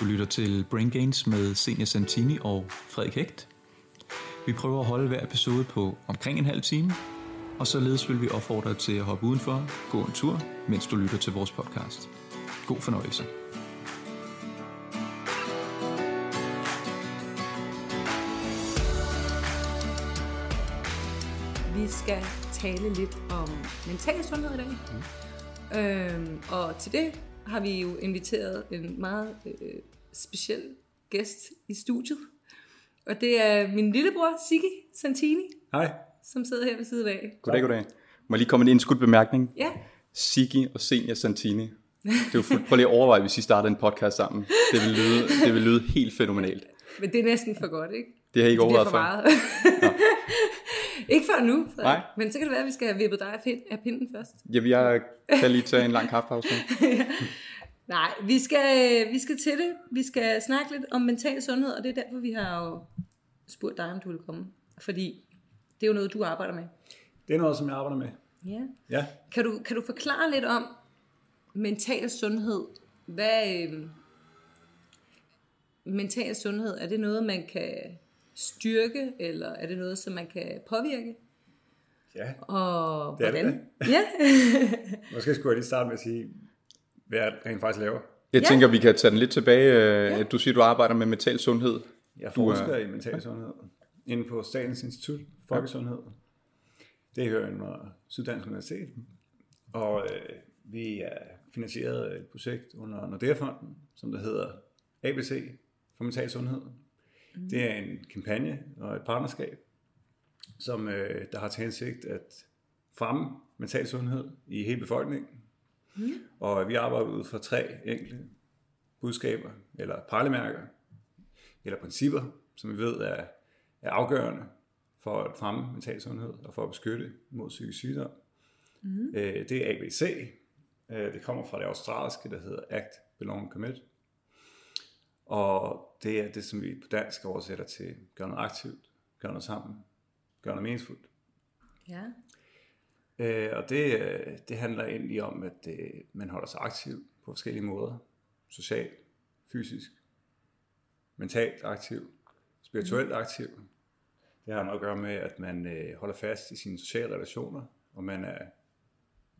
Du lytter til Brain Gains med Senior Santini og Frederik Hægt. Vi prøver at holde hver episode på omkring en halv time, og således vil vi opfordre dig til at hoppe udenfor, gå en tur, mens du lytter til vores podcast. God fornøjelse. Vi skal tale lidt om mental sundhed i dag. Mm. Øhm, og til det har vi jo inviteret en meget øh, speciel gæst i studiet. Og det er min lillebror, Sigge Santini, Hej. som sidder her ved siden af. Goddag, goddag. Må jeg lige komme med en indskudt bemærkning? Ja, Siggi og Senior Santini. Det er jo prøv lige at overveje, hvis I startede en podcast sammen. Det vil lyde, det vil lyde helt fænomenalt. men det er næsten for godt, ikke? Det har I ikke overvejet for meget. ikke før nu, Frederik. Nej. Men så kan det være, at vi skal have vippet dig af pind- af pinden først. Ja, jeg kan lige tage en lang kaffepause nu. Nej, vi skal, vi skal til det. Vi skal snakke lidt om mental sundhed, og det er derfor, vi har jo spurgt dig, om du vil komme. Fordi det er jo noget, du arbejder med. Det er noget, som jeg arbejder med. Ja. Ja. Kan du, kan du forklare lidt om mental sundhed? Hvad øh, mental sundhed, er det noget, man kan styrke, eller er det noget, som man kan påvirke? Ja. Og Det er det? Ja. Måske skulle jeg lige starte med at sige, hvad jeg rent faktisk laver. Jeg Ja. tænker, vi kan tage den lidt tilbage. Ja. Du siger, du arbejder med mental sundhed. Jeg Du er- forsker i mental sundhed inde på Statens Institut for Folkesundhed. Det hører under Syddansk Universitet. Og øh, vi er finansieret et projekt under Nordea-fonden, som der hedder ABC for mental sundhed. Det er en kampagne og et partnerskab, som øh, der har til hensigt at fremme mental sundhed i hele befolkningen. Og vi arbejder ud fra tre enkle budskaber, eller pejlemærker, eller principper, som vi ved er, er afgørende for at fremme mental sundhed og for at beskytte mod psykisk sygdom. Mm. Øh, det er ABC. Øh, det kommer fra det australske, der hedder Act, Belong, Commit. Og det er det, som vi på dansk oversætter til gør noget aktivt, gør noget sammen, gør noget meningsfuldt. ja. Øh, og det, øh, det handler egentlig om, at øh, man holder sig aktiv på forskellige måder. Socialt, fysisk, mentalt aktiv, spirituelt aktiv. Det har noget at gøre med, at man øh, holder fast i sine sociale relationer, og man er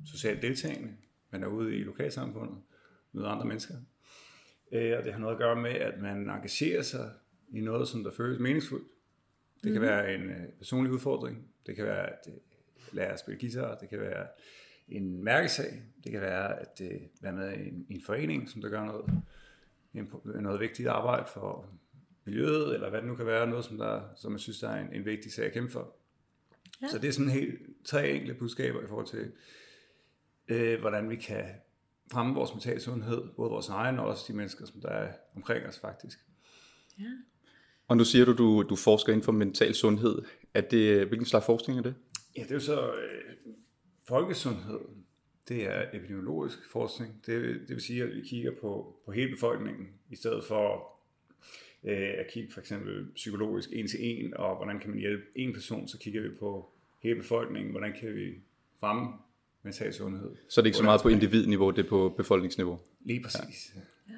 socialt deltagende. Man er ude i lokalsamfundet, møder andre mennesker. Øh, og det har noget at gøre med, at man engagerer sig i noget, som der føles meningsfuldt. Det kan være en øh, personlig udfordring. Det kan være at øh, lære at spille guitar. Det kan være en mærkesag. Det kan være at øh, være med i en, i en forening, som der gør noget, en, noget vigtigt arbejde for miljøet, eller hvad det nu kan være, noget, som, der, som jeg synes, der er en, en vigtig sag at kæmpe for. Ja. Ja. Så det er sådan helt tre enkle budskaber i forhold til, øh, hvordan vi kan fremme vores mentale sundhed, både vores egen og også de mennesker, som der er omkring os faktisk. ja. Og nu siger du, du, du forsker inden for mental sundhed. Er det, hvilken slags forskning er det? Ja, det er jo så øh, folkesundhed. Det er epidemiologisk forskning. Det, det vil sige, at vi kigger på, på hele befolkningen, i stedet for øh, at kigge for eksempel psykologisk en til en, og hvordan kan man hjælpe en person, så kigger vi på hele befolkningen, hvordan kan vi fremme mental sundhed. Så er det ikke så meget på individniveau, det er på befolkningsniveau. Lige præcis. Ja.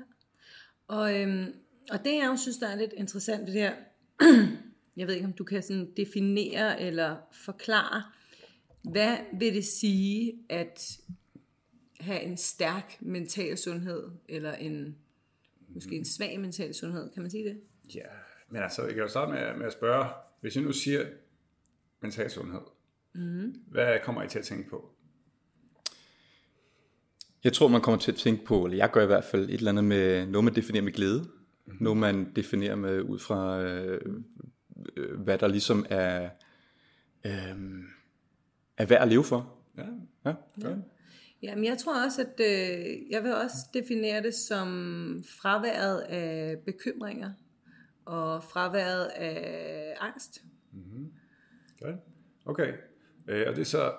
Og, øhm, og det jeg jo synes, der er lidt interessant ved det her, jeg ved ikke, om du kan sådan definere eller forklare, hvad vil det sige at have en stærk mental sundhed, eller en måske en svag mental sundhed, kan man sige det? ja, men altså, jeg kan jo starte med, med at spørge, hvis jeg nu siger mental sundhed, mm. hvad kommer I til at tænke på? Jeg tror, man kommer til at tænke på, eller jeg gør i hvert fald, et eller andet med noget, man definerer med glæde. Mm-hmm. Noget, man definerer med ud fra, øh, hvad der ligesom er, øh, er værd at leve for. Ja, Ja. ja. Jamen, jeg tror også, at øh, jeg vil også definere det som fraværet af bekymringer og fraværet af angst. Godt. Okay. Øh, og det er så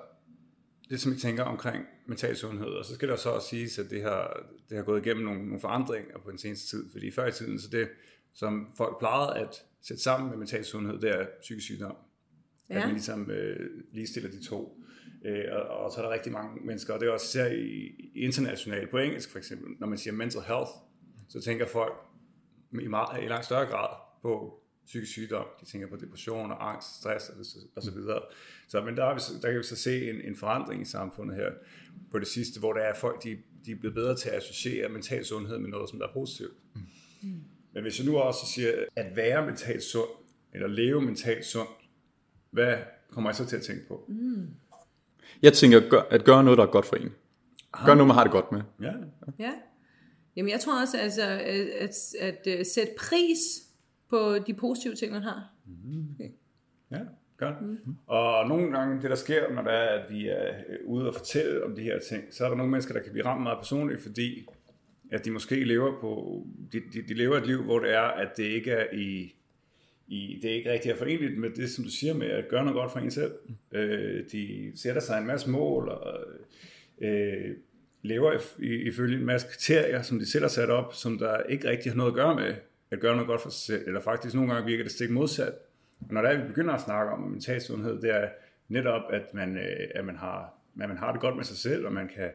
det, som vi tænker omkring mental sundhed. Og så skal der så også siges, at det har, det har gået igennem nogle, nogle forandringer på den seneste tid. Fordi før i tiden, så det, som folk plejede at sætte sammen med mental sundhed, det er psykisk sygdom. Ja. At man ligesom øh, ligestiller de to. Øh, og, og så er der rigtig mange mennesker, og det er også især i, internationalt på engelsk for eksempel, når man siger mental health, så tænker folk i, meget, i langt større grad på psykisk sygdom. De tænker på depression og angst, stress og, og så videre. Så, men der, er vi, der kan vi så se en, en forandring i samfundet her på det sidste, hvor der er folk, de, de er blevet bedre til at associere mental sundhed med noget, som der er positivt. Mm. Men hvis jeg nu også siger, at være mentalt sund, eller leve mentalt sundt, hvad kommer jeg så til at tænke på? Mm. Jeg tænker, at gøre noget, der er godt for en. Gør noget, man har det godt med. Ja. Ja. Jamen jeg tror også, altså, at, at, at, at sætte pris på de positive ting, man har. Okay. Ja, godt. Mm. Og nogle gange, det der sker, når der er, at vi er ude og fortælle om de her ting, så er der nogle mennesker, der kan blive ramt meget personligt, fordi at de måske lever på, de, de, de lever et liv, hvor det er, at det ikke er i, i, det er ikke rigtig er forenligt med det, som du siger med at gøre noget godt for en selv. Øh, de sætter sig en masse mål og øh, lever ifølge en masse kriterier, som de selv har sat op, som der ikke rigtig har noget at gøre med at gøre noget godt for sig selv, eller faktisk nogle gange virker det stik modsat. Og når der er, vi begynder at snakke om mental sundhed, det er netop, at man, øh, at man, har, at man har det godt med sig selv, og man kan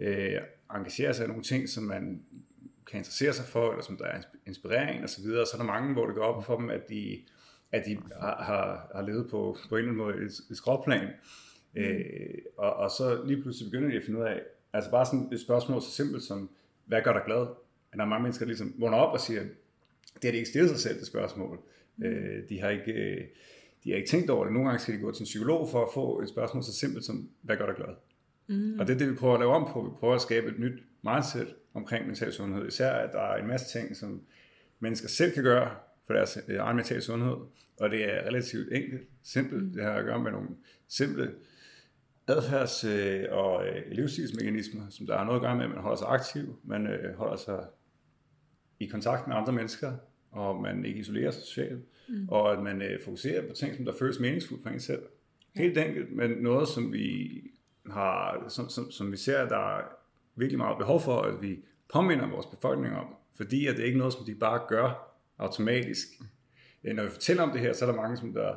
øh, engagere sig i nogle ting, som man kan interessere sig for, eller som der er inspirering osv., så, videre. så er der mange, hvor det går op for dem, at de, at de har, har, har levet på, på en eller anden måde et, et skråplan. Mm. Øh, og, og så lige pludselig begynder de at finde ud af, altså bare sådan et spørgsmål så simpelt som, hvad gør dig glad? At der er mange mennesker, der ligesom vågner op og siger, det har de ikke stillet sig selv, det spørgsmål. Mm. Øh, de, har ikke, øh, de har ikke tænkt over det. Nogle gange skal de gå til en psykolog for at få et spørgsmål så simpelt som, hvad gør dig glad? Mm. Og det er det, vi prøver at lave om på. Vi prøver at skabe et nyt mindset omkring mental sundhed. Især, at der er en masse ting, som mennesker selv kan gøre for deres øh, egen mental sundhed. Og det er relativt enkelt, simpelt. Mm. Det har at gøre med nogle simple adfærds- øh, og øh, livsstilsmekanismer, som der har noget at gøre med, at man holder sig aktiv, man holder sig i kontakt med andre mennesker, og man ikke isolerer sig socialt, mm. og at man fokuserer på ting, som der føles meningsfuldt for en selv. Helt enkelt, men noget, som vi har, som, som, som vi ser, der er virkelig meget behov for, at vi påminder vores befolkning om, fordi at det er ikke noget, som de bare gør automatisk. Øh, når vi fortæller om det her, så er der mange, som der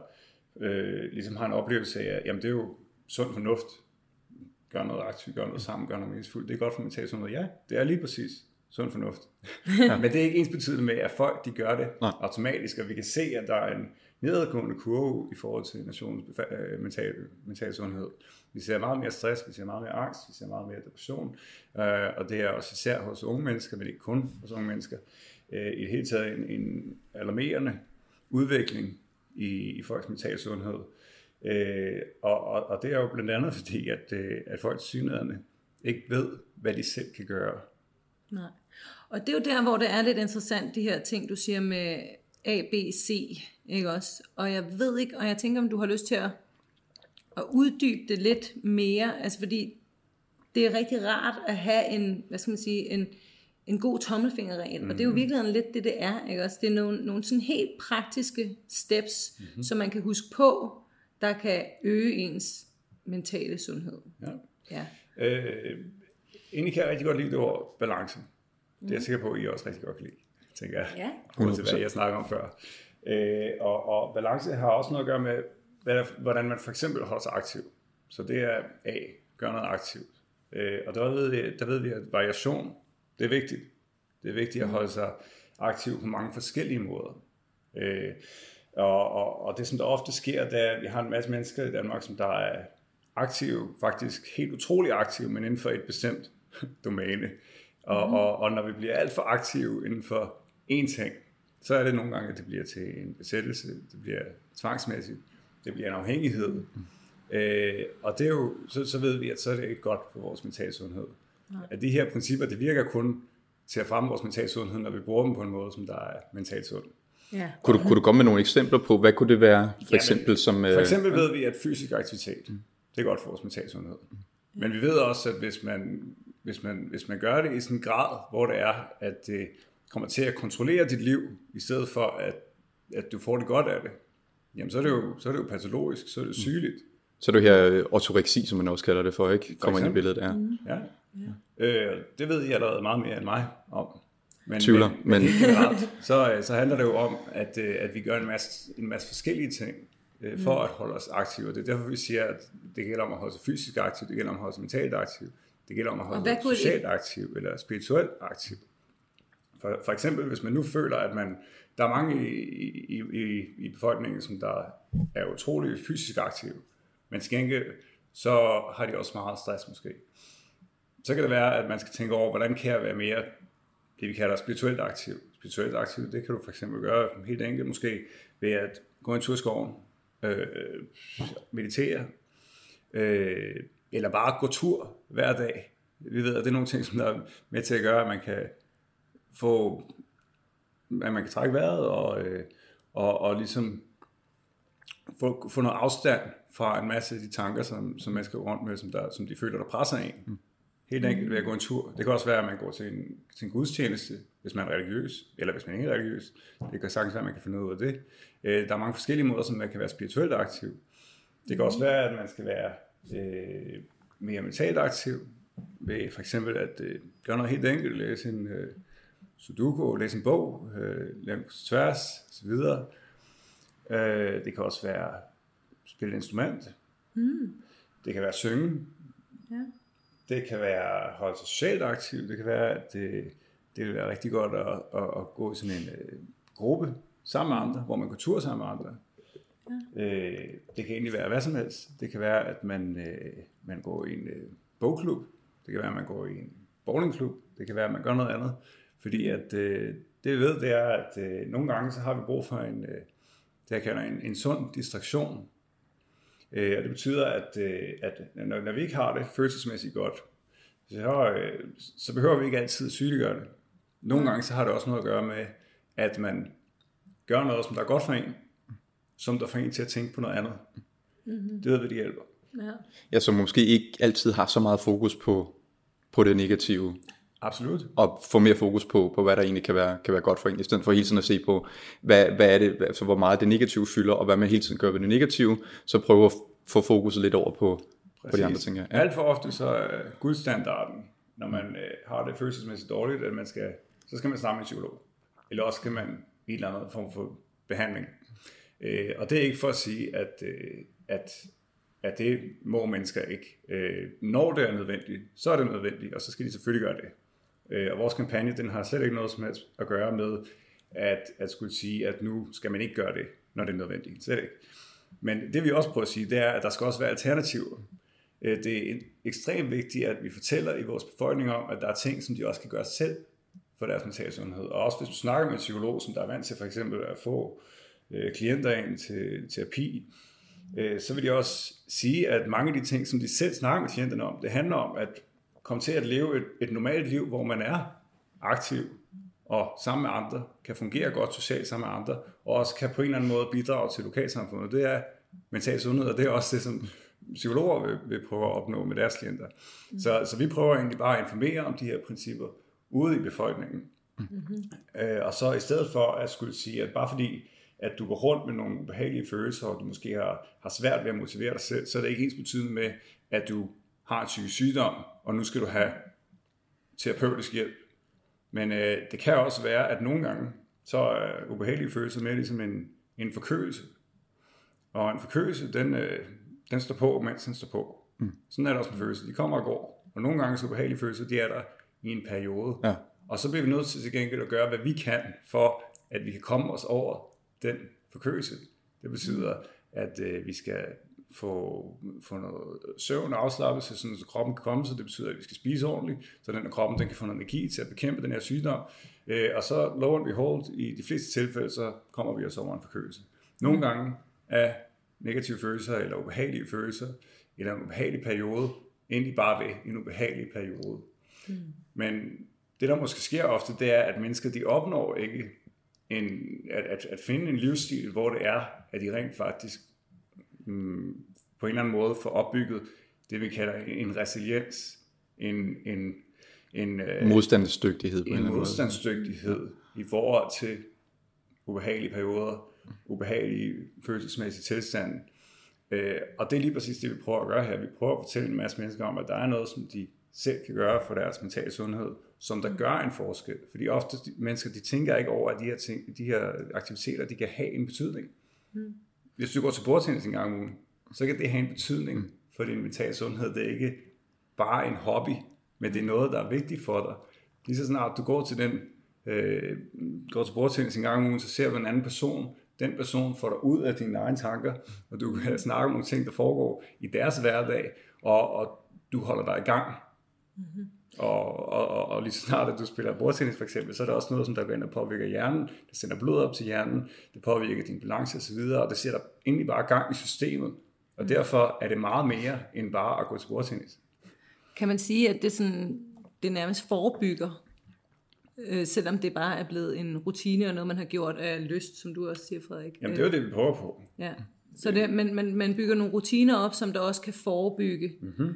øh, ligesom har en oplevelse af, at jamen, det er jo sund fornuft. Gør noget aktivt, gør noget sammen, gør noget meningsfuldt. Det er godt for mental sundhed. Ja, det er lige præcis sund fornuft. Ja. Men det er ikke ens betydende med, at folk de gør det Nej. automatisk, og vi kan se, at der er en nedadgående kurve i forhold til nationens øh, mental, mental sundhed. Vi ser meget mere stress, vi ser meget mere angst, vi ser meget mere depression, øh, og det er også især hos unge mennesker, men ikke kun hos unge mennesker. Øh, I det hele taget en, en alarmerende udvikling i, i folks mental sundhed. Øh, og, og, og det er jo blandt andet fordi, at, øh, at folk synligheden ikke ved, hvad de selv kan gøre. Nej. Og det er jo der, hvor det er lidt interessant, de her ting, du siger med A, B, C, ikke også? Og jeg ved ikke, og jeg tænker, om du har lyst til at, at uddybe det lidt mere, altså fordi det er rigtig rart at have en, hvad skal man sige, en, en god tommelfingerregel, mm. og det er jo mhm. virkelig lidt det, det er, ikke også? Det er nogle, nogle sådan helt praktiske steps, mm-hmm. som man kan huske på, der kan øge ens mentale sundhed. Ja. ja. Øh, egentlig kan jeg rigtig godt lide det ord balance. Det er jeg sikker på, at I også rigtig godt kan lide, tænker jeg. Ja. Uanset hvad jeg snakker om før. Øh, og, og balance har også noget at gøre med, hvad, hvordan man for eksempel holder sig aktiv. Så det er A, gør noget aktivt. Øh, og der ved, vi, der ved vi, at variation, det er vigtigt. Det er vigtigt at holde sig aktiv på mange forskellige måder. Øh, og, og, og det, som der ofte sker, det er, at vi har en masse mennesker i Danmark, som der er aktive, faktisk helt utrolig aktive, men inden for et bestemt domæne. Og, mm. og, og når vi bliver alt for aktive inden for én ting, så er det nogle gange, at det bliver til en besættelse, det bliver tvangsmæssigt, det bliver en afhængighed. Mm. Øh, og det er jo, så, så ved vi, at så er det ikke godt for vores mental sundhed. Nej. At de her principper, det virker kun til at fremme vores mental sundhed, når vi bruger dem på en måde, som der er mentalt sund. Ja. Kunne, du, kunne du komme med nogle eksempler på, hvad kunne det være for eksempel som... For eksempel øh, ved vi, at fysisk aktivitet, det er godt for vores mental sundhed. Men vi ved også, at hvis man hvis man, hvis man gør det i sådan en grad, hvor det er, at det kommer til at kontrollere dit liv, i stedet for at, at du får det godt af det, jamen så er det jo, så er det jo patologisk, så er det mm. sygeligt. Så er det her øh, ortoreksi, som man også kalder det for, ikke? Kommer ind i billedet, ja. Mm. ja. ja. Øh, det ved I allerede meget mere end mig om. Men, Tvivler, men, men, men generelt, så, så handler det jo om, at, øh, at vi gør en masse, en masse forskellige ting for mm. at holde os aktive. Det er derfor, vi siger, at det gælder om at holde sig fysisk aktiv, det gælder om at holde sig mentalt aktiv, det gælder om at holde sig socialt aktiv eller spirituelt aktiv. For, for eksempel, hvis man nu føler, at man, der er mange i, i, i, i befolkningen, som der er utrolig fysisk aktive, men skænke, så har de også meget stress måske. Så kan det være, at man skal tænke over, hvordan kan jeg være mere det, vi kalder spirituelt aktiv. Spirituelt aktiv, det kan du for eksempel gøre helt enkelt måske ved at gå en tur i skoven, øh, meditere, øh, eller bare gå tur hver dag. Vi ved, at det er nogle ting, som der er med til at gøre, at man kan få, at man kan trække vejret og, øh, og, og ligesom få, få noget afstand fra en masse af de tanker, som, som man skal rundt med, som, der, som de føler, der presser en. Mm. Helt enkelt ved at gå en tur. Det kan også være, at man går til en, til en gudstjeneste, hvis man er religiøs, eller hvis man ikke er religiøs. Det kan sagtens være, at man kan finde ud af det. Øh, der er mange forskellige måder, som man kan være spirituelt aktiv. Det kan også være, at man skal være øh, mere mentalt aktiv, ved for eksempel at øh, gøre noget helt enkelt, læse en øh, sudoku, læse en bog, øh, lave tværs osv. Øh, det kan også være spille et instrument. Mm. Det kan være synge. Ja. Det kan være holde sig socialt aktiv. Det kan være, at det, det vil være rigtig godt at, at, at gå i sådan en øh, gruppe sammen med andre, hvor man går tur sammen med andre. Ja. Øh, det kan egentlig være hvad som helst. Det kan være, at man, øh, man går i en øh, bogklub. Det kan være, at man går i en bowlingklub. Det kan være, at man gør noget andet. Fordi at øh, det vi ved, det er, at øh, nogle gange så har vi brug for en, øh, det jeg kalder en, en sund distraktion. Øh, og det betyder, at, øh, at når, når vi ikke har det følelsesmæssigt godt, så, øh, så behøver vi ikke altid sygeliggøre det. Nogle gange så har det også noget at gøre med, at man gør noget, som der er godt for en, som der får en til at tænke på noget andet. Mm-hmm. Det ved vi, det hjælper. Ja. ja, som måske ikke altid har så meget fokus på, på det negative. Absolut. Og få mere fokus på, på hvad der egentlig kan være, kan være godt for en, i stedet for hele tiden at se på, hvad, hvad er det, altså hvor meget det negative fylder, og hvad man hele tiden gør ved det negative, så prøve at få fokuset lidt over på, på de andre ting. Ja. Alt for ofte så er guldstandarden, når man øh, har det følelsesmæssigt dårligt, at man skal, så skal man snakke med en psykolog. Eller også skal man i en eller anden form for behandling. Øh, og det er ikke for at sige, at, øh, at, at det må mennesker ikke. Øh, når det er nødvendigt, så er det nødvendigt, og så skal de selvfølgelig gøre det. Øh, og vores kampagne, den har slet ikke noget som helst at gøre med, at, at skulle sige, at nu skal man ikke gøre det, når det er nødvendigt. Slet ikke. Men det vi også prøver at sige, det er, at der skal også være alternativer. Øh, det er ekstremt vigtigt, at vi fortæller i vores befolkning om, at der er ting, som de også kan gøre selv for deres mentale sundhed. Og også hvis du snakker med en psykolog, som der er vant til for eksempel at få øh, klienter ind til terapi, øh, så vil de også sige, at mange af de ting, som de selv snakker med klienterne om, det handler om at komme til at leve et, et normalt liv, hvor man er aktiv og sammen med andre, kan fungere godt socialt sammen med andre, og også kan på en eller anden måde bidrage til lokalsamfundet. Det er mental sundhed, og det er også det, som psykologer vil, vil prøve at opnå med deres klienter. Mm. Så, så vi prøver egentlig bare at informere om de her principper ude i befolkningen. Mm-hmm. Øh, og så i stedet for at skulle sige, at bare fordi at du går rundt med nogle behagelige følelser, og du måske har, har svært ved at motivere dig selv, så er det ikke ens betydende med, at du har en syg sygdom, og nu skal du have terapeutisk hjælp. Men øh, det kan også være, at nogle gange, så er ubehagelige følelser mere ligesom en, en forkølelse. Og en forkølelse, den, øh, den står på, mens den står på. Mm. Sådan er det også med følelser. De kommer og går. Og nogle gange så ubehagelige følelser, de er der i en periode. Ja. Og så bliver vi nødt til til gengæld at gøre, hvad vi kan, for at vi kan komme os over den forkølelse. Det betyder, at øh, vi skal få, få noget søvn og afslappelse, sådan, så kroppen kan komme, så det betyder, at vi skal spise ordentligt, så den kroppen den kan få noget energi til at bekæmpe den her sygdom. Øh, og så low and behold, i de fleste tilfælde, så kommer vi os over en forkølelse. Nogle mm. gange er negative følelser, eller ubehagelige følelser, eller en ubehagelig periode, egentlig bare ved en ubehagelig periode. Mm. Men det, der måske sker ofte, det er, at mennesker, de opnår ikke en, at, at, at finde en livsstil, hvor det er, at de rent faktisk på en eller anden måde får opbygget det, vi kalder en resiliens, en, en, en øh, modstandsdygtighed. På en, en modstandsdygtighed måde. i forhold til ubehagelige perioder, ubehagelige følelsesmæssige tilstande. Øh, og det er lige præcis det, vi prøver at gøre her. Vi prøver at fortælle en masse mennesker om, at der er noget, som de selv kan gøre for deres mentale sundhed, som der gør en forskel. Fordi ofte de mennesker, de tænker ikke over, at de her, ting, de her aktiviteter, de kan have en betydning. Mm. Hvis du går til bordtennis en gang om ugen, så kan det have en betydning for din mentale sundhed. Det er ikke bare en hobby, men det er noget, der er vigtigt for dig. Lige så snart du går til den øh, går til bordtennis en gang om ugen, så ser du en anden person, den person får dig ud af dine egne tanker, og du kan snakke om nogle ting, der foregår i deres hverdag, og, og du holder dig i gang. Mm-hmm. Og, og, og, og lige så snart at du spiller bordtennis for eksempel, så er der også noget, som der går ind og påvirker hjernen. Det sender blod op til hjernen, det påvirker din balance osv., og det sætter egentlig bare gang i systemet. Og derfor er det meget mere end bare at gå til bordtennis. Kan man sige, at det, sådan, det nærmest forebygger, øh, selvom det bare er blevet en rutine og noget, man har gjort af lyst, som du også siger, Frederik? Jamen det er jo det, vi prøver på. Ja. Så det, man, man, man bygger nogle rutiner op, som der også kan forebygge mm-hmm.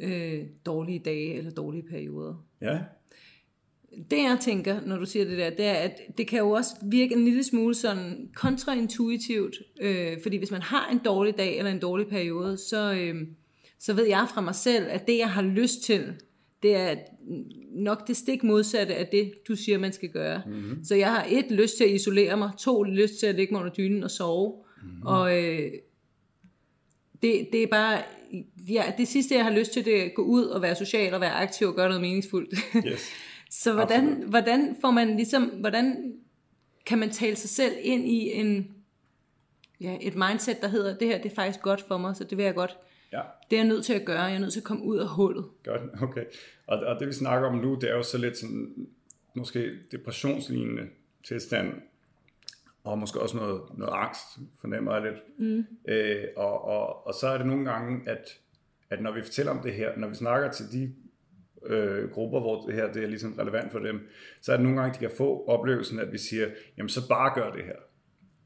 Øh, dårlige dage eller dårlige perioder. Ja, Det jeg tænker, når du siger det der, det er, at det kan jo også virke en lille smule sådan kontraintuitivt, øh, fordi hvis man har en dårlig dag eller en dårlig periode, så, øh, så ved jeg fra mig selv, at det jeg har lyst til, det er nok det stik modsatte af det, du siger, man skal gøre. Mm-hmm. Så jeg har et lyst til at isolere mig, to lyst til at ligge mig under dynen og sove, mm-hmm. og øh, det, det er bare, ja, det sidste jeg har lyst til, det er at gå ud og være social og være aktiv og gøre noget meningsfuldt. yes. Så hvordan, hvordan får man ligesom, hvordan kan man tale sig selv ind i en, ja, et mindset, der hedder, det her det er faktisk godt for mig, så det vil jeg godt, Ja, det er jeg nødt til at gøre, jeg er nødt til at komme ud af hullet. godt. Okay. Og, og det vi snakker om nu, det er jo så lidt sådan, måske depressionslignende tilstand, og måske også noget, noget angst, fornemmer jeg lidt. Mm. Øh, og, og, og så er det nogle gange, at, at når vi fortæller om det her, når vi snakker til de øh, grupper, hvor det her det er ligesom relevant for dem, så er det nogle gange, de kan få oplevelsen, at vi siger, jamen så bare gør det her.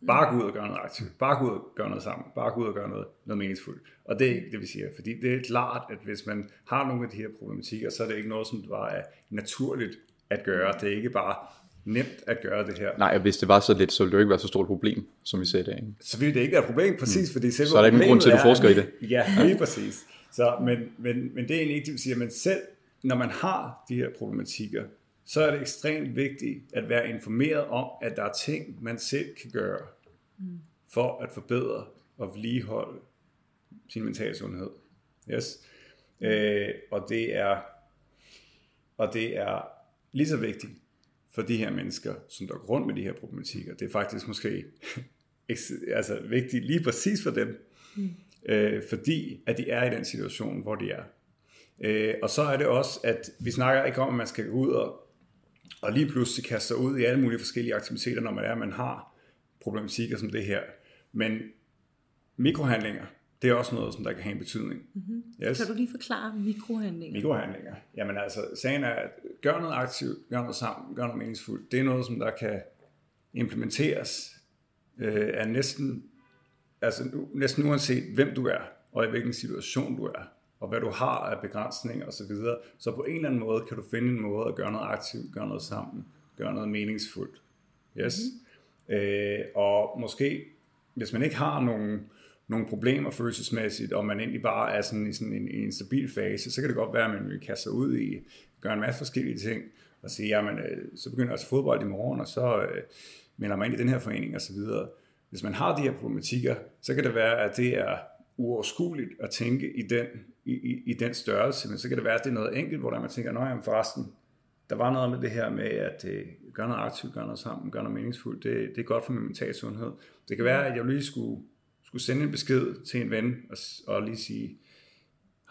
Bare gå ud og gøre noget aktivt. Bare gå ud og gøre noget sammen. Bare gå ud og gøre noget, noget meningsfuldt. Og det er ikke det, vi siger. Fordi det er klart, at hvis man har nogle af de her problematikker, så er det ikke noget, som bare er naturligt at gøre. Det er ikke bare nemt at gøre det her. Nej, og hvis det var så lidt, så ville det jo ikke være så stort et problem, som vi ser i dag. Ikke? Så ville det ikke være et problem, præcis, fordi selve Mm. Så er der ikke nogen grund til, at du forsker i er- Ja, lige præcis. Så, men, men, men det er egentlig ikke det, vi siger, men selv når man har de her problematikker, så er det ekstremt vigtigt at være informeret om, at der er ting, man selv kan gøre for at forbedre og vedligeholde sin mentale sundhed. Yes. Øh, og det er og det er lige så vigtigt for de her mennesker, som der går rundt med de her problematikker. Det er faktisk måske altså vigtigt lige præcis for dem, mm. øh, fordi at de er i den situation, hvor de er. Øh, og så er det også, at vi snakker ikke om, at man skal gå ud og, og lige pludselig kaste sig ud i alle mulige forskellige aktiviteter, når man er, man har problematikker som det her. Men mikrohandlinger, det er også noget, som der kan have en betydning. Mm-hmm. Yes. Kan du lige forklare mikrohandlinger? Mikrohandlinger. Jamen altså, sagen er, at gør noget aktivt, gør noget sammen, gør noget meningsfuldt. Det er noget, som der kan implementeres øh, af næsten, altså nu, næsten uanset hvem du er, og i hvilken situation du er, og hvad du har af begrænsninger osv. Så, så på en eller anden måde kan du finde en måde at gøre noget aktivt, gøre noget sammen, gøre noget meningsfuldt. Yes. Mm-hmm. Øh, og måske, hvis man ikke har nogen, nogle problemer følelsesmæssigt, og man egentlig bare er sådan i sådan en, i en stabil fase, så kan det godt være, at man vil kaste sig ud i, gøre en masse forskellige ting, og sige, jamen, øh, så begynder også fodbold i morgen, og så øh, melder man ind i den her forening osv. Hvis man har de her problematikker, så kan det være, at det er uoverskueligt at tænke i den, i, i, i den størrelse, men så kan det være, at det er noget enkelt, hvor der man tænker, nej, jamen forresten, der var noget med det her med at øh, gøre noget aktivt, gøre noget sammen, gøre noget meningsfuldt. Det, det er godt for min mentale sundhed. Det kan være, at jeg lige skulle, skulle sende en besked til en ven og, og lige sige,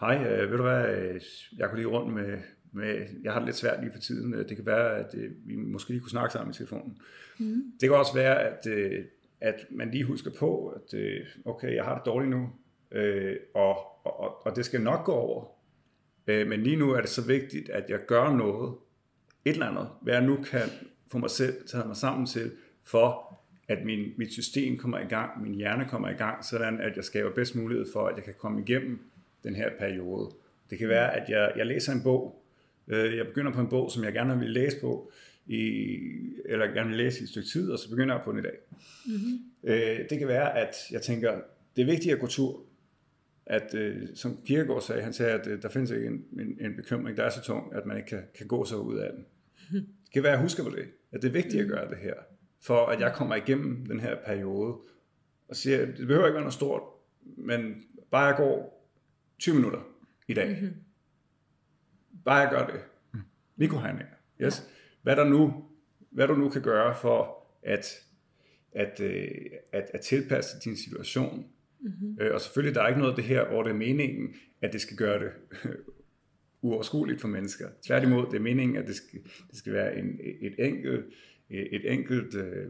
hej, øh, ved du hvad, øh, jeg kunne lige rundt med, med, jeg har det lidt svært lige for tiden. Øh, Det kan være, at øh, vi måske lige kunne snakke sammen i telefonen. Mm. Det kan også være, at, øh, at man lige husker på, at øh, okay, jeg har det dårligt nu, øh, og, og, og det skal nok gå over. Øh, men lige nu er det så vigtigt, at jeg gør noget, et eller andet, hvad jeg nu kan få mig selv taget mig sammen til, for at min, mit system kommer i gang, min hjerne kommer i gang, sådan at jeg skaber bedst mulighed for, at jeg kan komme igennem den her periode. Det kan være, at jeg, jeg læser en bog, øh, jeg begynder på en bog, som jeg gerne vil læse på, i, eller gerne vil læse i et stykke tid, og så begynder jeg på den i dag. Mm-hmm. Øh, det kan være, at jeg tænker, det er vigtigt at gå tur, at øh, som Kierkegaard sagde, han sagde, at øh, der findes ikke en, en, en bekymring, der er så tung, at man ikke kan, kan gå sig ud af den. Det kan være, at jeg husker på det, at det er vigtigt at gøre det her, for at jeg kommer igennem den her periode, og siger, det behøver ikke være noget stort, men bare jeg går 20 minutter i dag. Mm-hmm. Bare jeg gør det. Mikrohandlinger. Yes. Hvad der nu hvad du nu kan gøre for at, at, øh, at, at tilpasse din situation. Mm-hmm. Og selvfølgelig, der er ikke noget af det her, hvor det er meningen, at det skal gøre det uoverskueligt for mennesker. Tværtimod, det er meningen, at det skal, det skal være en, et enkelt, et enkelt, øh,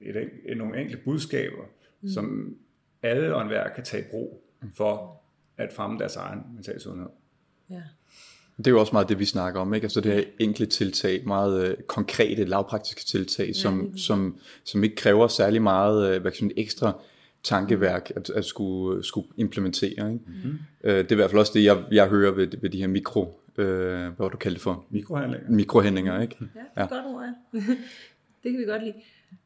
et, et, nogle enkelte budskaber, mm. som alle og enhver kan tage i brug for at fremme deres egen mental sundhed. Ja. Det er jo også meget det, vi snakker om, ikke? Altså det her enkle tiltag, meget øh, konkrete, lavpraktiske tiltag, som, ja, som, som ikke kræver særlig meget øh, hvad man, ekstra tankeværk at, at skulle, skulle implementere. Ikke? Mm-hmm. Øh, det er i hvert fald også det, jeg, jeg hører ved, ved de her mikro, øh, hvad du kalder det for? Mikrohandlinger. Mikrohandlinger, ikke? Ja, det er ja. godt ord, ja. det kan vi godt lide.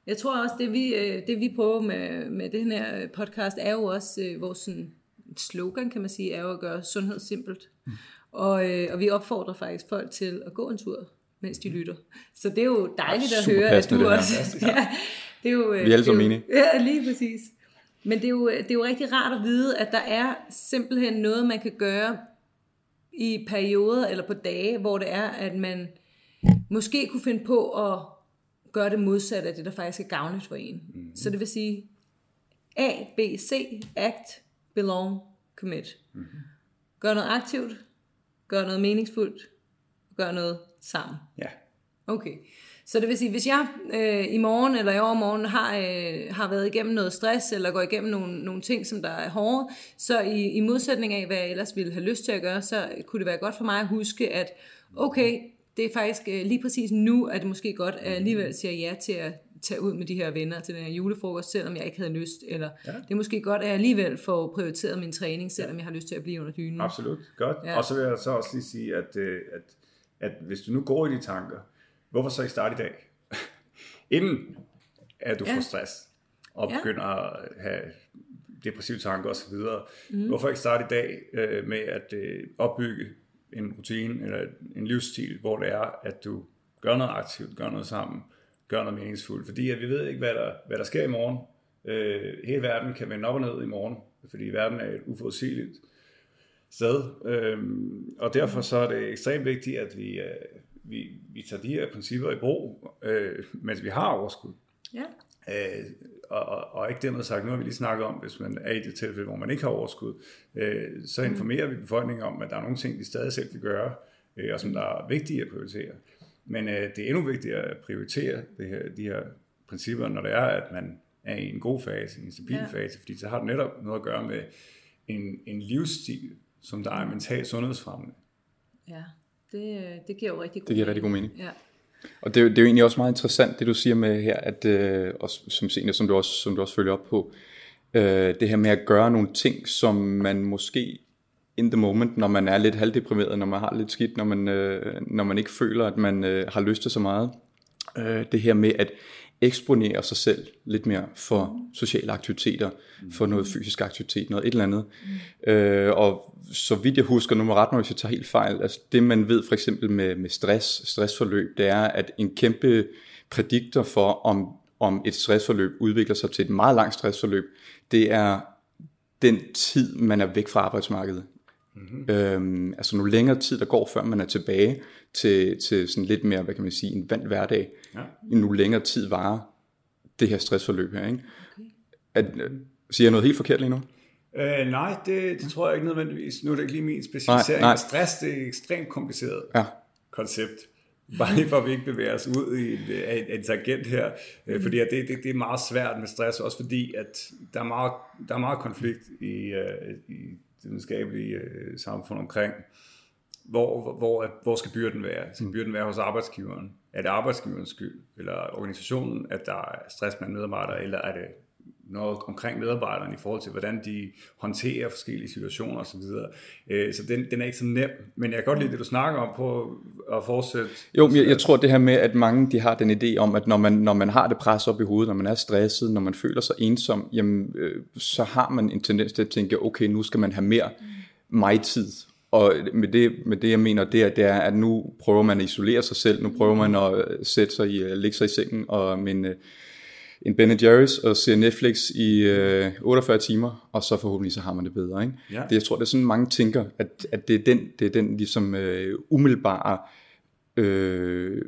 Jeg tror også, det vi, øh, det vi prøver med, med den her podcast, er jo også øh, vores sådan, slogan, kan man sige, er jo at gøre sundhed simpelt. Mm. Og, øh, og vi opfordrer faktisk folk til at gå en tur, mens de lytter. Så det er jo dejligt ja, at høre, at du også... ja, det er jo, vi er alle sammen enige. Ja, lige præcis. Men det er, jo, det er jo rigtig rart at vide, at der er simpelthen noget, man kan gøre i perioder eller på dage, hvor det er, at man måske kunne finde på at gøre det modsatte af det, der faktisk er gavnligt for en. Mm-hmm. Så det vil sige A, B, C, act, belong, commit. Mm-hmm. Gør noget aktivt, gør noget meningsfuldt, gør noget sammen. Ja. Okay. Så det vil sige, hvis jeg øh, i morgen eller i overmorgen har, øh, har været igennem noget stress, eller går igennem nogle, nogle ting, som der er hårde, så i, i modsætning af, hvad jeg ellers ville have lyst til at gøre, så kunne det være godt for mig at huske, at okay, det er faktisk øh, lige præcis nu, at det måske godt at alligevel siger ja til at tage ud med de her venner til den her julefrokost, selvom jeg ikke havde lyst, eller ja. det er måske godt, at jeg alligevel får prioriteret min træning, selvom jeg har lyst til at blive under dynen. Absolut, godt. Ja. Og så vil jeg så også lige sige, at, øh, at, at hvis du nu går i de tanker, hvorfor så ikke starte i dag? Inden at du ja. får stress, og ja. begynder at have depressive tanker osv. Mm. Hvorfor ikke starte i dag øh, med at øh, opbygge en rutine eller en livsstil, hvor det er, at du gør noget aktivt, gør noget sammen, gør noget meningsfuldt. Fordi at vi ved ikke, hvad der, hvad der sker i morgen. Øh, hele verden kan vende op og ned i morgen, fordi verden er et uforudsigeligt sted. Øh, og derfor så er det ekstremt vigtigt, at vi, øh, vi, vi tager de her principper i brug, øh, mens vi har overskud. Ja. Øh, og, og, og ikke dermed sagt, nu har vi lige snakket om, hvis man er i det tilfælde, hvor man ikke har overskud, øh, så mm. informerer mm. vi befolkningen om, at der er nogle ting, de stadig selv kan gøre, øh, og som der er vigtige at prioritere. Men øh, det er endnu vigtigere at prioritere det her, de her principper, når det er, at man er i en god fase, en stabil ja. fase, fordi så har det netop noget at gøre med en, en livsstil, som der er mentalt sundhedsfremmende. Ja, det, det giver jo rigtig god Det giver rigtig god mening. Ja. Og det, er, det er jo egentlig også meget interessant, det du siger med her, at, øh, og som, senior, som, du også, som du også følger op på, øh, det her med at gøre nogle ting, som man måske in the moment, når man er lidt halvdeprimeret, når man har lidt skidt, når man, øh, når man ikke føler, at man øh, har lyst til så meget. Øh, det her med at eksponere sig selv lidt mere for sociale aktiviteter, for noget fysisk aktivitet, noget et eller andet. Mm. Øh, og så vidt jeg husker, nu må ret hvis jeg tager helt fejl, altså det man ved for eksempel med, med stress, stressforløb, det er, at en kæmpe prædiktor for, om, om et stressforløb udvikler sig til et meget langt stressforløb, det er den tid, man er væk fra arbejdsmarkedet. Mm-hmm. Øhm, altså nu længere tid der går, før man er tilbage til, til sådan lidt mere, hvad kan man sige, en vand hverdag, ja. nu længere tid varer det her stressforløb her. Ikke? Okay. At, øh, siger jeg noget helt forkert lige nu? Øh, nej, det, det tror jeg ikke nødvendigvis. Nu er det ikke lige min specialisering. Nej, nej. Stress det er et ekstremt kompliceret ja. koncept. Bare lige for at vi ikke bevæger os ud i en, en tangent her. Mm. Fordi det, det, det er meget svært med stress, også fordi at der er meget, der er meget konflikt i, uh, i det videnskabelige uh, samfund omkring, hvor, hvor, hvor skal byrden være? Skal byrden være hos arbejdsgiveren? Er det arbejdsgiverens skyld? Eller organisationen, at der er stress blandt medarbejdere? Eller er det noget omkring medarbejderne i forhold til, hvordan de håndterer forskellige situationer osv. Så, øh, så den, den er ikke så nem, men jeg kan godt lide det, du snakker om på at fortsætte. Jo, jeg, jeg tror det her med, at mange de har den idé om, at når man, når man har det pres op i hovedet, når man er stresset, når man føler sig ensom, jamen, øh, så har man en tendens til at tænke, okay, nu skal man have mere mig-tid. Og med det, med det jeg mener, det er, det er, at nu prøver man at isolere sig selv, nu prøver man at sætte sig i, lægge sig i sengen, og men, en Ben Jerry's og ser Netflix i øh, 48 timer, og så forhåbentlig så har man det bedre. Ikke? Ja. Det, jeg tror, det er sådan mange tænker, at, at det er den, det er den ligesom øh, umiddelbare øh,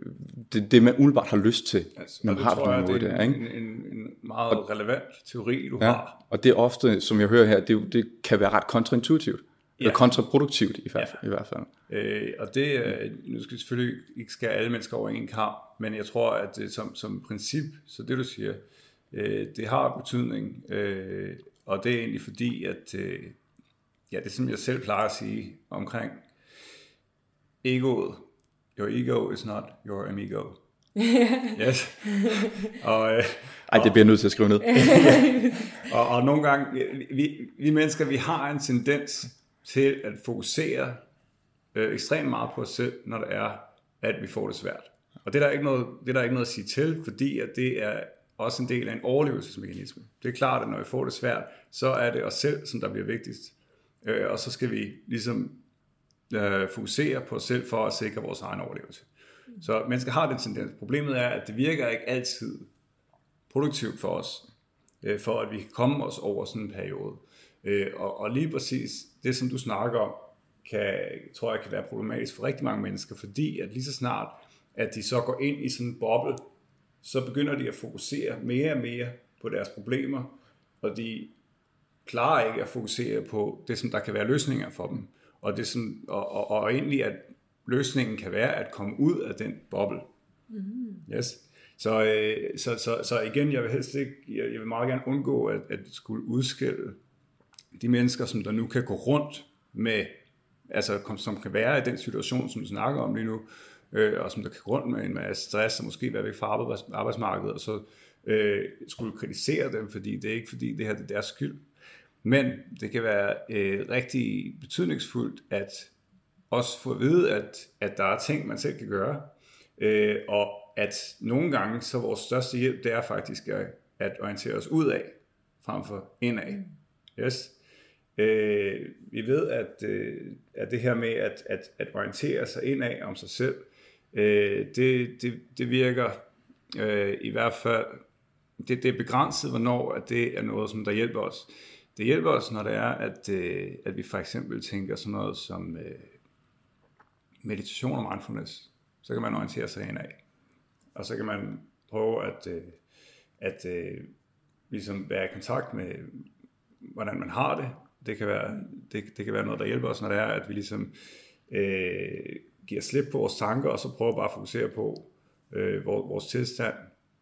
det, det, man umiddelbart har lyst til, Altså, når og man har det på den måde det er der. en, Ikke? en, en, en meget relevant teori, du Ja, har. og det er ofte, som jeg hører her, det, det kan være ret kontraintuitivt. Ja. Kontraproduktivt i hvert, fald, i hvert fald. Øh, og det, øh, nu skal vi selvfølgelig ikke skære alle mennesker over en kamp, men jeg tror, at det som, som princip, så det du siger, øh, det har betydning, øh, og det er egentlig fordi, at øh, ja, det er som jeg selv plejer at sige omkring egoet. Your ego is not your amigo. yes. Og, øh, Ej, det bliver jeg nødt til at skrive ned. og, og nogle gange, vi, vi mennesker, vi har en tendens til at fokusere øh, ekstremt meget på os selv, når det er, at vi får det svært. Og det er der ikke noget, det er der ikke noget at sige til, fordi at det er også en del af en overlevelsesmekanisme. Det er klart, at når vi får det svært, så er det os selv, som der bliver vigtigst. Øh, og så skal vi ligesom øh, fokusere på os selv for at sikre vores egen overlevelse. Så mennesker har den tendens. Problemet er, at det virker ikke altid produktivt for os, øh, for at vi kan komme os over sådan en periode. Øh, og, og lige præcis det, som du snakker om, kan, tror jeg kan være problematisk for rigtig mange mennesker, fordi at lige så snart, at de så går ind i sådan en boble, så begynder de at fokusere mere og mere på deres problemer, og de klarer ikke at fokusere på det, som der kan være løsninger for dem. Og, det, som, og, og, og egentlig, at løsningen kan være at komme ud af den boble. Mm. Yes. Så, øh, så, så, så igen, jeg vil helst ikke, jeg, jeg vil meget gerne undgå at, at skulle udskille de mennesker, som der nu kan gå rundt med, altså som kan være i den situation, som vi snakker om lige nu, øh, og som der kan gå rundt med en masse stress, og måske være væk fra arbejdsmarkedet, og så øh, skulle kritisere dem, fordi det er ikke fordi, det her det er deres skyld. Men det kan være øh, rigtig betydningsfuldt at også få at vide, at, at der er ting, man selv kan gøre, øh, og at nogle gange, så vores største hjælp, det er faktisk at, at orientere os ud af, frem for indad. Yes. Øh, vi ved, at, øh, at det her med at, at, at orientere sig indad om sig selv, øh, det, det, det virker øh, i hvert fald, det, det er begrænset, hvornår at det er noget, som der hjælper os. Det hjælper os, når det er, at, øh, at vi for eksempel tænker sådan noget som øh, meditation og mindfulness. Så kan man orientere sig indad. Og så kan man prøve at, øh, at øh, ligesom være i kontakt med, hvordan man har det. Det kan være, det, det kan være noget, der hjælper os, når det er, at vi ligesom øh, giver slip på vores tanker, og så prøver bare at fokusere på øh, vores, tilstand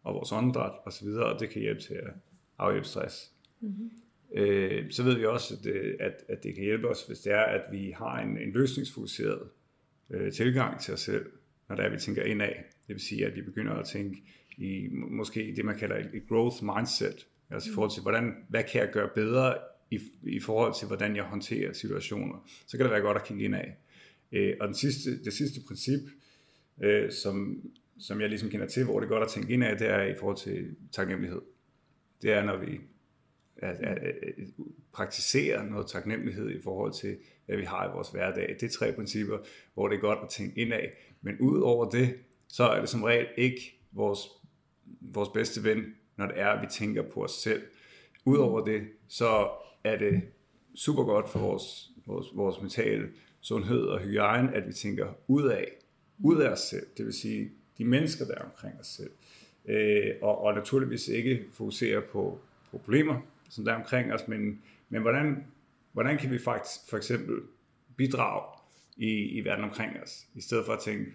og vores åndedræt osv., og det kan hjælpe til at afhjælpe stress. Mm-hmm. Øh, så ved vi også, at det, at, at det kan hjælpe os, hvis det er, at vi har en, en løsningsfokuseret øh, tilgang til os selv, når det er, vi tænker indad. Det vil sige, at vi begynder at tænke i måske det, man kalder et growth mindset, altså i forhold til, hvordan, hvad kan jeg gøre bedre i, i forhold til, hvordan jeg håndterer situationer. Så kan det være godt at kigge indad. Øh, og den sidste, det sidste princip, øh, som, som jeg ligesom kender til, hvor det er godt at tænke indad, det er i forhold til taknemmelighed. Det er, når vi at, at, at, at praktisere noget taknemmelighed i forhold til, hvad vi har i vores hverdag. Det er tre principper, hvor det er godt at tænke indad. Men ud over det, så er det som regel ikke vores, vores bedste ven, når det er, at vi tænker på os selv. Udover det, så er det super godt for vores, vores, vores mentale sundhed og hygiejne, at vi tænker ud af, ud af os selv. Det vil sige, de mennesker, der er omkring os selv. Øh, og, og naturligvis ikke fokusere på problemer, som der er omkring os, men, men hvordan, hvordan kan vi faktisk for eksempel bidrage i, i verden omkring os, i stedet for at tænke,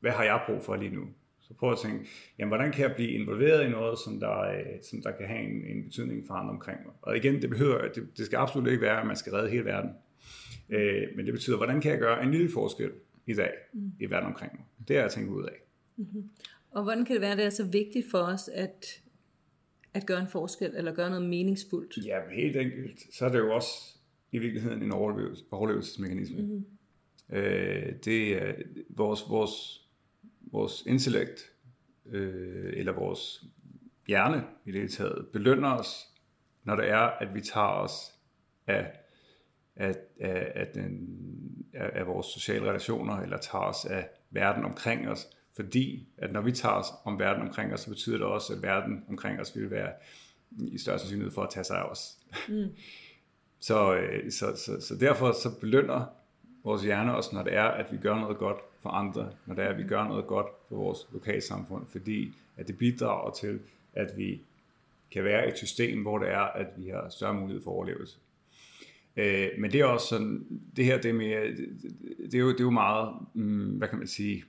hvad har jeg brug for lige nu? Så prøv at tænke, jamen, hvordan kan jeg blive involveret i noget, som der, som der kan have en, en betydning for andre omkring mig? Og igen, det behøver, det, det skal absolut ikke være, at man skal redde hele verden. Øh, men det betyder, hvordan kan jeg gøre en lille forskel i dag mm. i verden omkring mig? Det er at tænke ud af. Mm-hmm. Og hvordan kan det være, at det er så vigtigt for os, at, at gøre en forskel, eller gøre noget meningsfuldt? Ja, helt enkelt. Så er det jo også i virkeligheden en overlevelse, overlevelsesmekanisme. Mm-hmm. Øh, det er vores, vores, vores intellekt, øh, eller vores hjerne i det hele taget, belønner os, når det er, at vi tager os af, af, af, af, den, af, af vores sociale relationer, eller tager os af verden omkring os, fordi at når vi tager os om verden omkring os, så betyder det også, at verden omkring os vil være i større sandsynlighed for at tage sig af os. Mm. så, så, så, så derfor så belønner vores hjerne os, når det er, at vi gør noget godt for andre, når det er, at vi gør noget godt for vores lokalsamfund, fordi at det bidrager til, at vi kan være et system, hvor det er, at vi har større mulighed for overlevelse. Øh, men det er også sådan, det her, det med, det er, jo, det er jo meget, hmm, hvad kan man sige,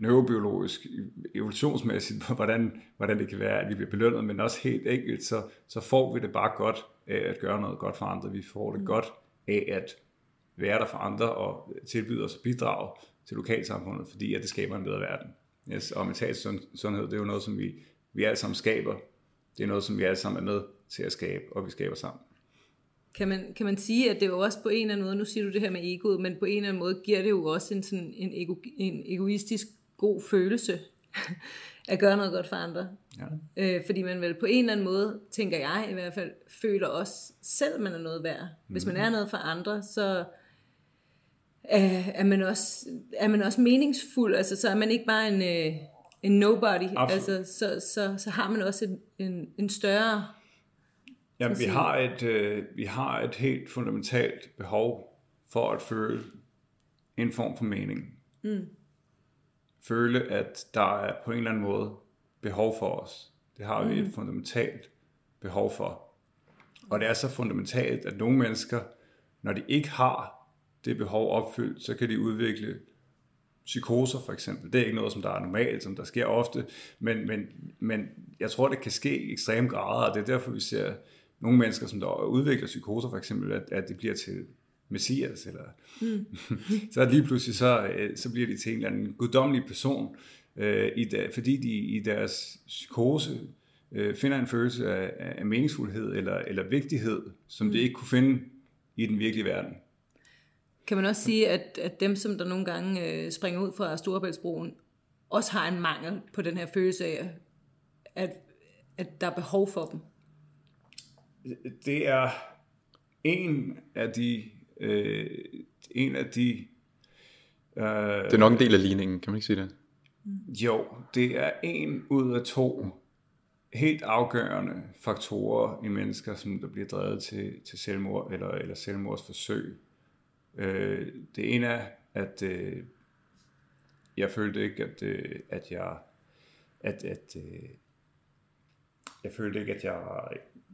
neurobiologisk, evolutionsmæssigt, hvordan, hvordan det kan være, at vi bliver belønnet, men også helt enkelt, så, så får vi det bare godt af at gøre noget godt for andre. Vi får det godt af at være der for andre og tilbyde os at bidrage til lokalsamfundet, fordi at det skaber en bedre verden. Yes, og mental sundhed, det er jo noget, som vi, vi alle sammen skaber. Det er noget, som vi alle sammen er med til at skabe, og vi skaber sammen. Kan man, kan man sige, at det jo også på en eller anden måde, nu siger du det her med egoet, men på en eller anden måde giver det jo også en, sådan, en, ego, en egoistisk god følelse at gøre noget godt for andre. Ja. Øh, fordi man vel på en eller anden måde, tænker jeg i hvert fald, føler også selv, man er noget værd. Hvis man mhm. er noget for andre, så er, er, man, også, er man også meningsfuld. Altså, så er man ikke bare en, øh, en nobody. Altså, så, så, så har man også en, en, en større... Ja, vi har, et, øh, vi har et helt fundamentalt behov for at føle en form for mening. Mm føle, at der er på en eller anden måde behov for os. Det har vi mm. et fundamentalt behov for. Og det er så fundamentalt, at nogle mennesker, når de ikke har det behov opfyldt, så kan de udvikle psykoser for eksempel. Det er ikke noget, som der er normalt, som der sker ofte, men, men, men jeg tror, det kan ske i ekstreme grader, og det er derfor, vi ser nogle mennesker, som der udvikler psykoser for eksempel, at, at de bliver til messias, eller mm. så lige pludselig så, øh, så bliver de til en eller anden guddommelig person, øh, i da, fordi de i deres psykose øh, finder en følelse af, af meningsfuldhed eller, eller vigtighed, som mm. de ikke kunne finde i den virkelige verden. Kan man også sige, at, at dem, som der nogle gange øh, springer ud fra Storebæltsbroen, også har en mangel på den her følelse af, at, at der er behov for dem? Det er en af de øh, en af de... Øh, det er nok en del af ligningen, kan man ikke sige det? Jo, det er en ud af to helt afgørende faktorer i mennesker, som der bliver drevet til, til selvmord eller, eller selvmordsforsøg. Øh, det ene er, at øh, jeg følte ikke, at, øh, at jeg at, at øh, jeg følte ikke, at jeg,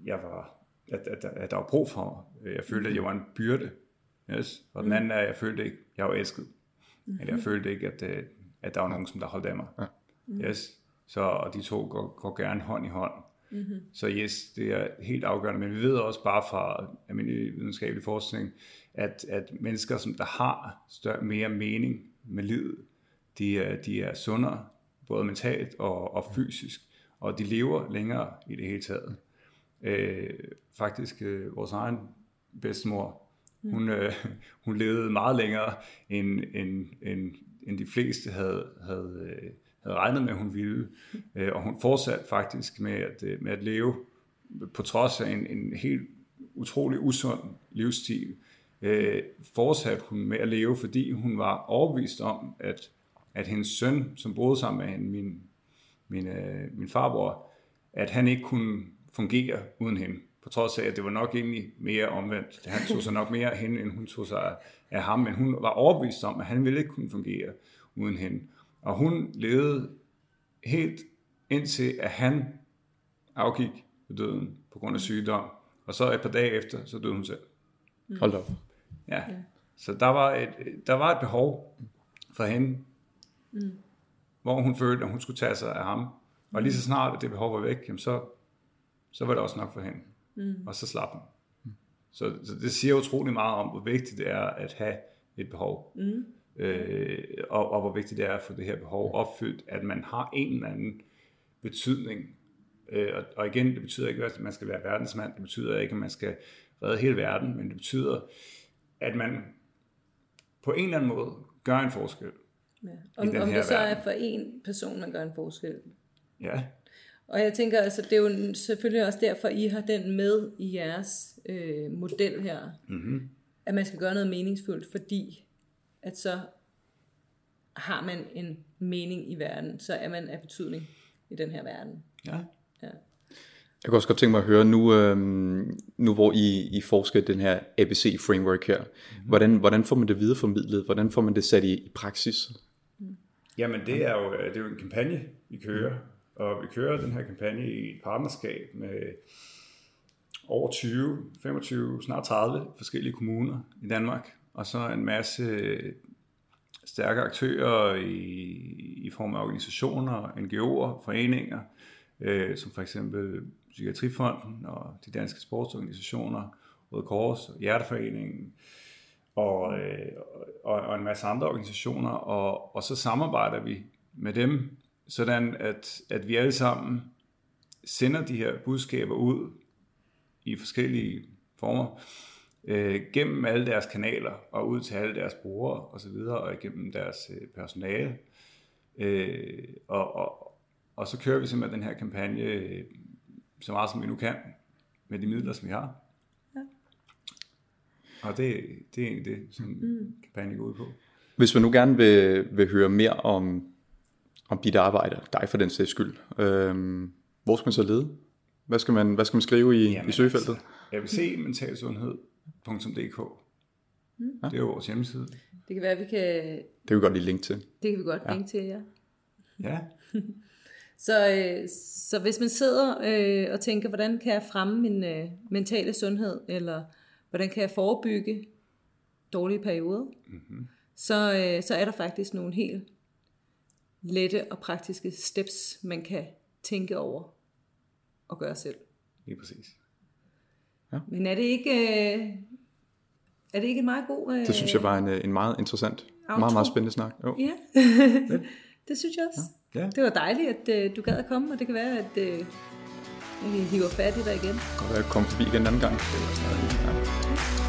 jeg var, at, at, at der var brug for mig. Jeg følte, at jeg var en byrde Yes. Og den anden er, at jeg følte ikke, jeg var elsket. Mm-hmm. Eller jeg følte ikke, at, øh, at der var nogen, som der holdt af mig. Ja. Mm-hmm. Yes. Så og de to går, går gerne hånd i hånd. Mm-hmm. Så yes, det er helt afgørende. Men vi ved også bare fra almindelig videnskabelig forskning, at, at mennesker, som der har større, mere mening med livet, de er, de er sundere, både mentalt og, og fysisk, og de lever længere i det hele taget. Øh, faktisk øh, vores egen bedstemor, Mm. Hun, øh, hun levede meget længere, end, end, end, end de fleste havde, havde, øh, havde regnet med, at hun ville. Øh, og hun fortsatte faktisk med at, øh, med at leve, på trods af en, en helt utrolig usund livsstil, øh, fortsatte hun med at leve, fordi hun var overbevist om, at, at hendes søn, som boede sammen med hende, min, min, øh, min farbror, at han ikke kunne fungere uden hende på trods af, at det var nok egentlig mere omvendt. Han tog sig nok mere af hende, end hun tog sig af ham, men hun var overbevist om, at han ville ikke kunne fungere uden hende. Og hun levede helt indtil, at han afgik ved døden på grund af sygdom. Og så et par dage efter, så døde hun selv. Mm. Hold op. Ja. Så der var et, der var et behov for hende, mm. hvor hun følte, at hun skulle tage sig af ham. Og lige så snart at det behov var væk, jamen så, så var det også nok for hende mm. og så slap den. Mm. Så, så det siger utrolig meget om, hvor vigtigt det er at have et behov. Mm. Øh, og, og hvor vigtigt det er at få det her behov opfyldt, at man har en eller anden betydning. Øh, og, og igen, det betyder ikke, at man skal være verdensmand, det betyder ikke, at man skal redde hele verden, men det betyder, at man på en eller anden måde gør en forskel. Ja. Om, om det så verden. er for en person, man gør en forskel. Ja, og jeg tænker, altså, det er jo selvfølgelig også derfor, I har den med i jeres øh, model her. Mm-hmm. At man skal gøre noget meningsfuldt, fordi at så har man en mening i verden, så er man af betydning i den her verden. Ja. Jeg kan også godt tænke mig at høre, nu, øhm, nu hvor I, I forsker den her ABC-framework her, mm-hmm. hvordan, hvordan får man det videreformidlet? Hvordan får man det sat i, i praksis? Jamen det er, jo, det er jo en kampagne, vi kører. Og vi kører den her kampagne i et partnerskab med over 20, 25, snart 30 forskellige kommuner i Danmark. Og så en masse stærke aktører i, i form af organisationer, NGO'er, foreninger, øh, som for eksempel Psykiatrifonden og de danske sportsorganisationer, Røde Kors, Hjerteforeningen og, øh, og, og en masse andre organisationer, og, og så samarbejder vi med dem, sådan at, at vi alle sammen sender de her budskaber ud i forskellige former, øh, gennem alle deres kanaler og ud til alle deres brugere og så videre, og igennem deres øh, personale. Øh, og, og, og så kører vi simpelthen den her kampagne øh, så meget som vi nu kan, med de midler, som vi har. Ja. Og det, det er egentlig det, som mm. kampagnen går ud på. Hvis man nu gerne vil, vil høre mere om, om dit arbejde, dig for den sags skyld, øhm, hvor skal man så lede? Hvad skal man, hvad skal man skrive i, Jamen, i søgefeltet? Altså, jeg vil se mentalsundhed.dk. Mm. Det er jo vores hjemmeside. Det kan være, vi kan... Det kan vi godt lige linke til. Det kan vi godt ja. linke til, ja. Ja. Så, øh, så hvis man sidder øh, og tænker, hvordan kan jeg fremme min øh, mentale sundhed, eller hvordan kan jeg forebygge dårlige perioder, mm-hmm. så, øh, så er der faktisk nogle helt lette og praktiske steps, man kan tænke over og gøre selv. Lige præcis. Ja. Men er det ikke, øh, er det ikke en meget god... Øh, det synes jeg var en, øh, en meget interessant, outro. meget, meget spændende snak. Jo. Ja, det synes jeg også. Ja. Ja. Det var dejligt, at uh, du gad at komme, og det kan være, at uh, vi hiver fat i dig igen. Godt at komme forbi igen en anden gang. Det var sådan, ja.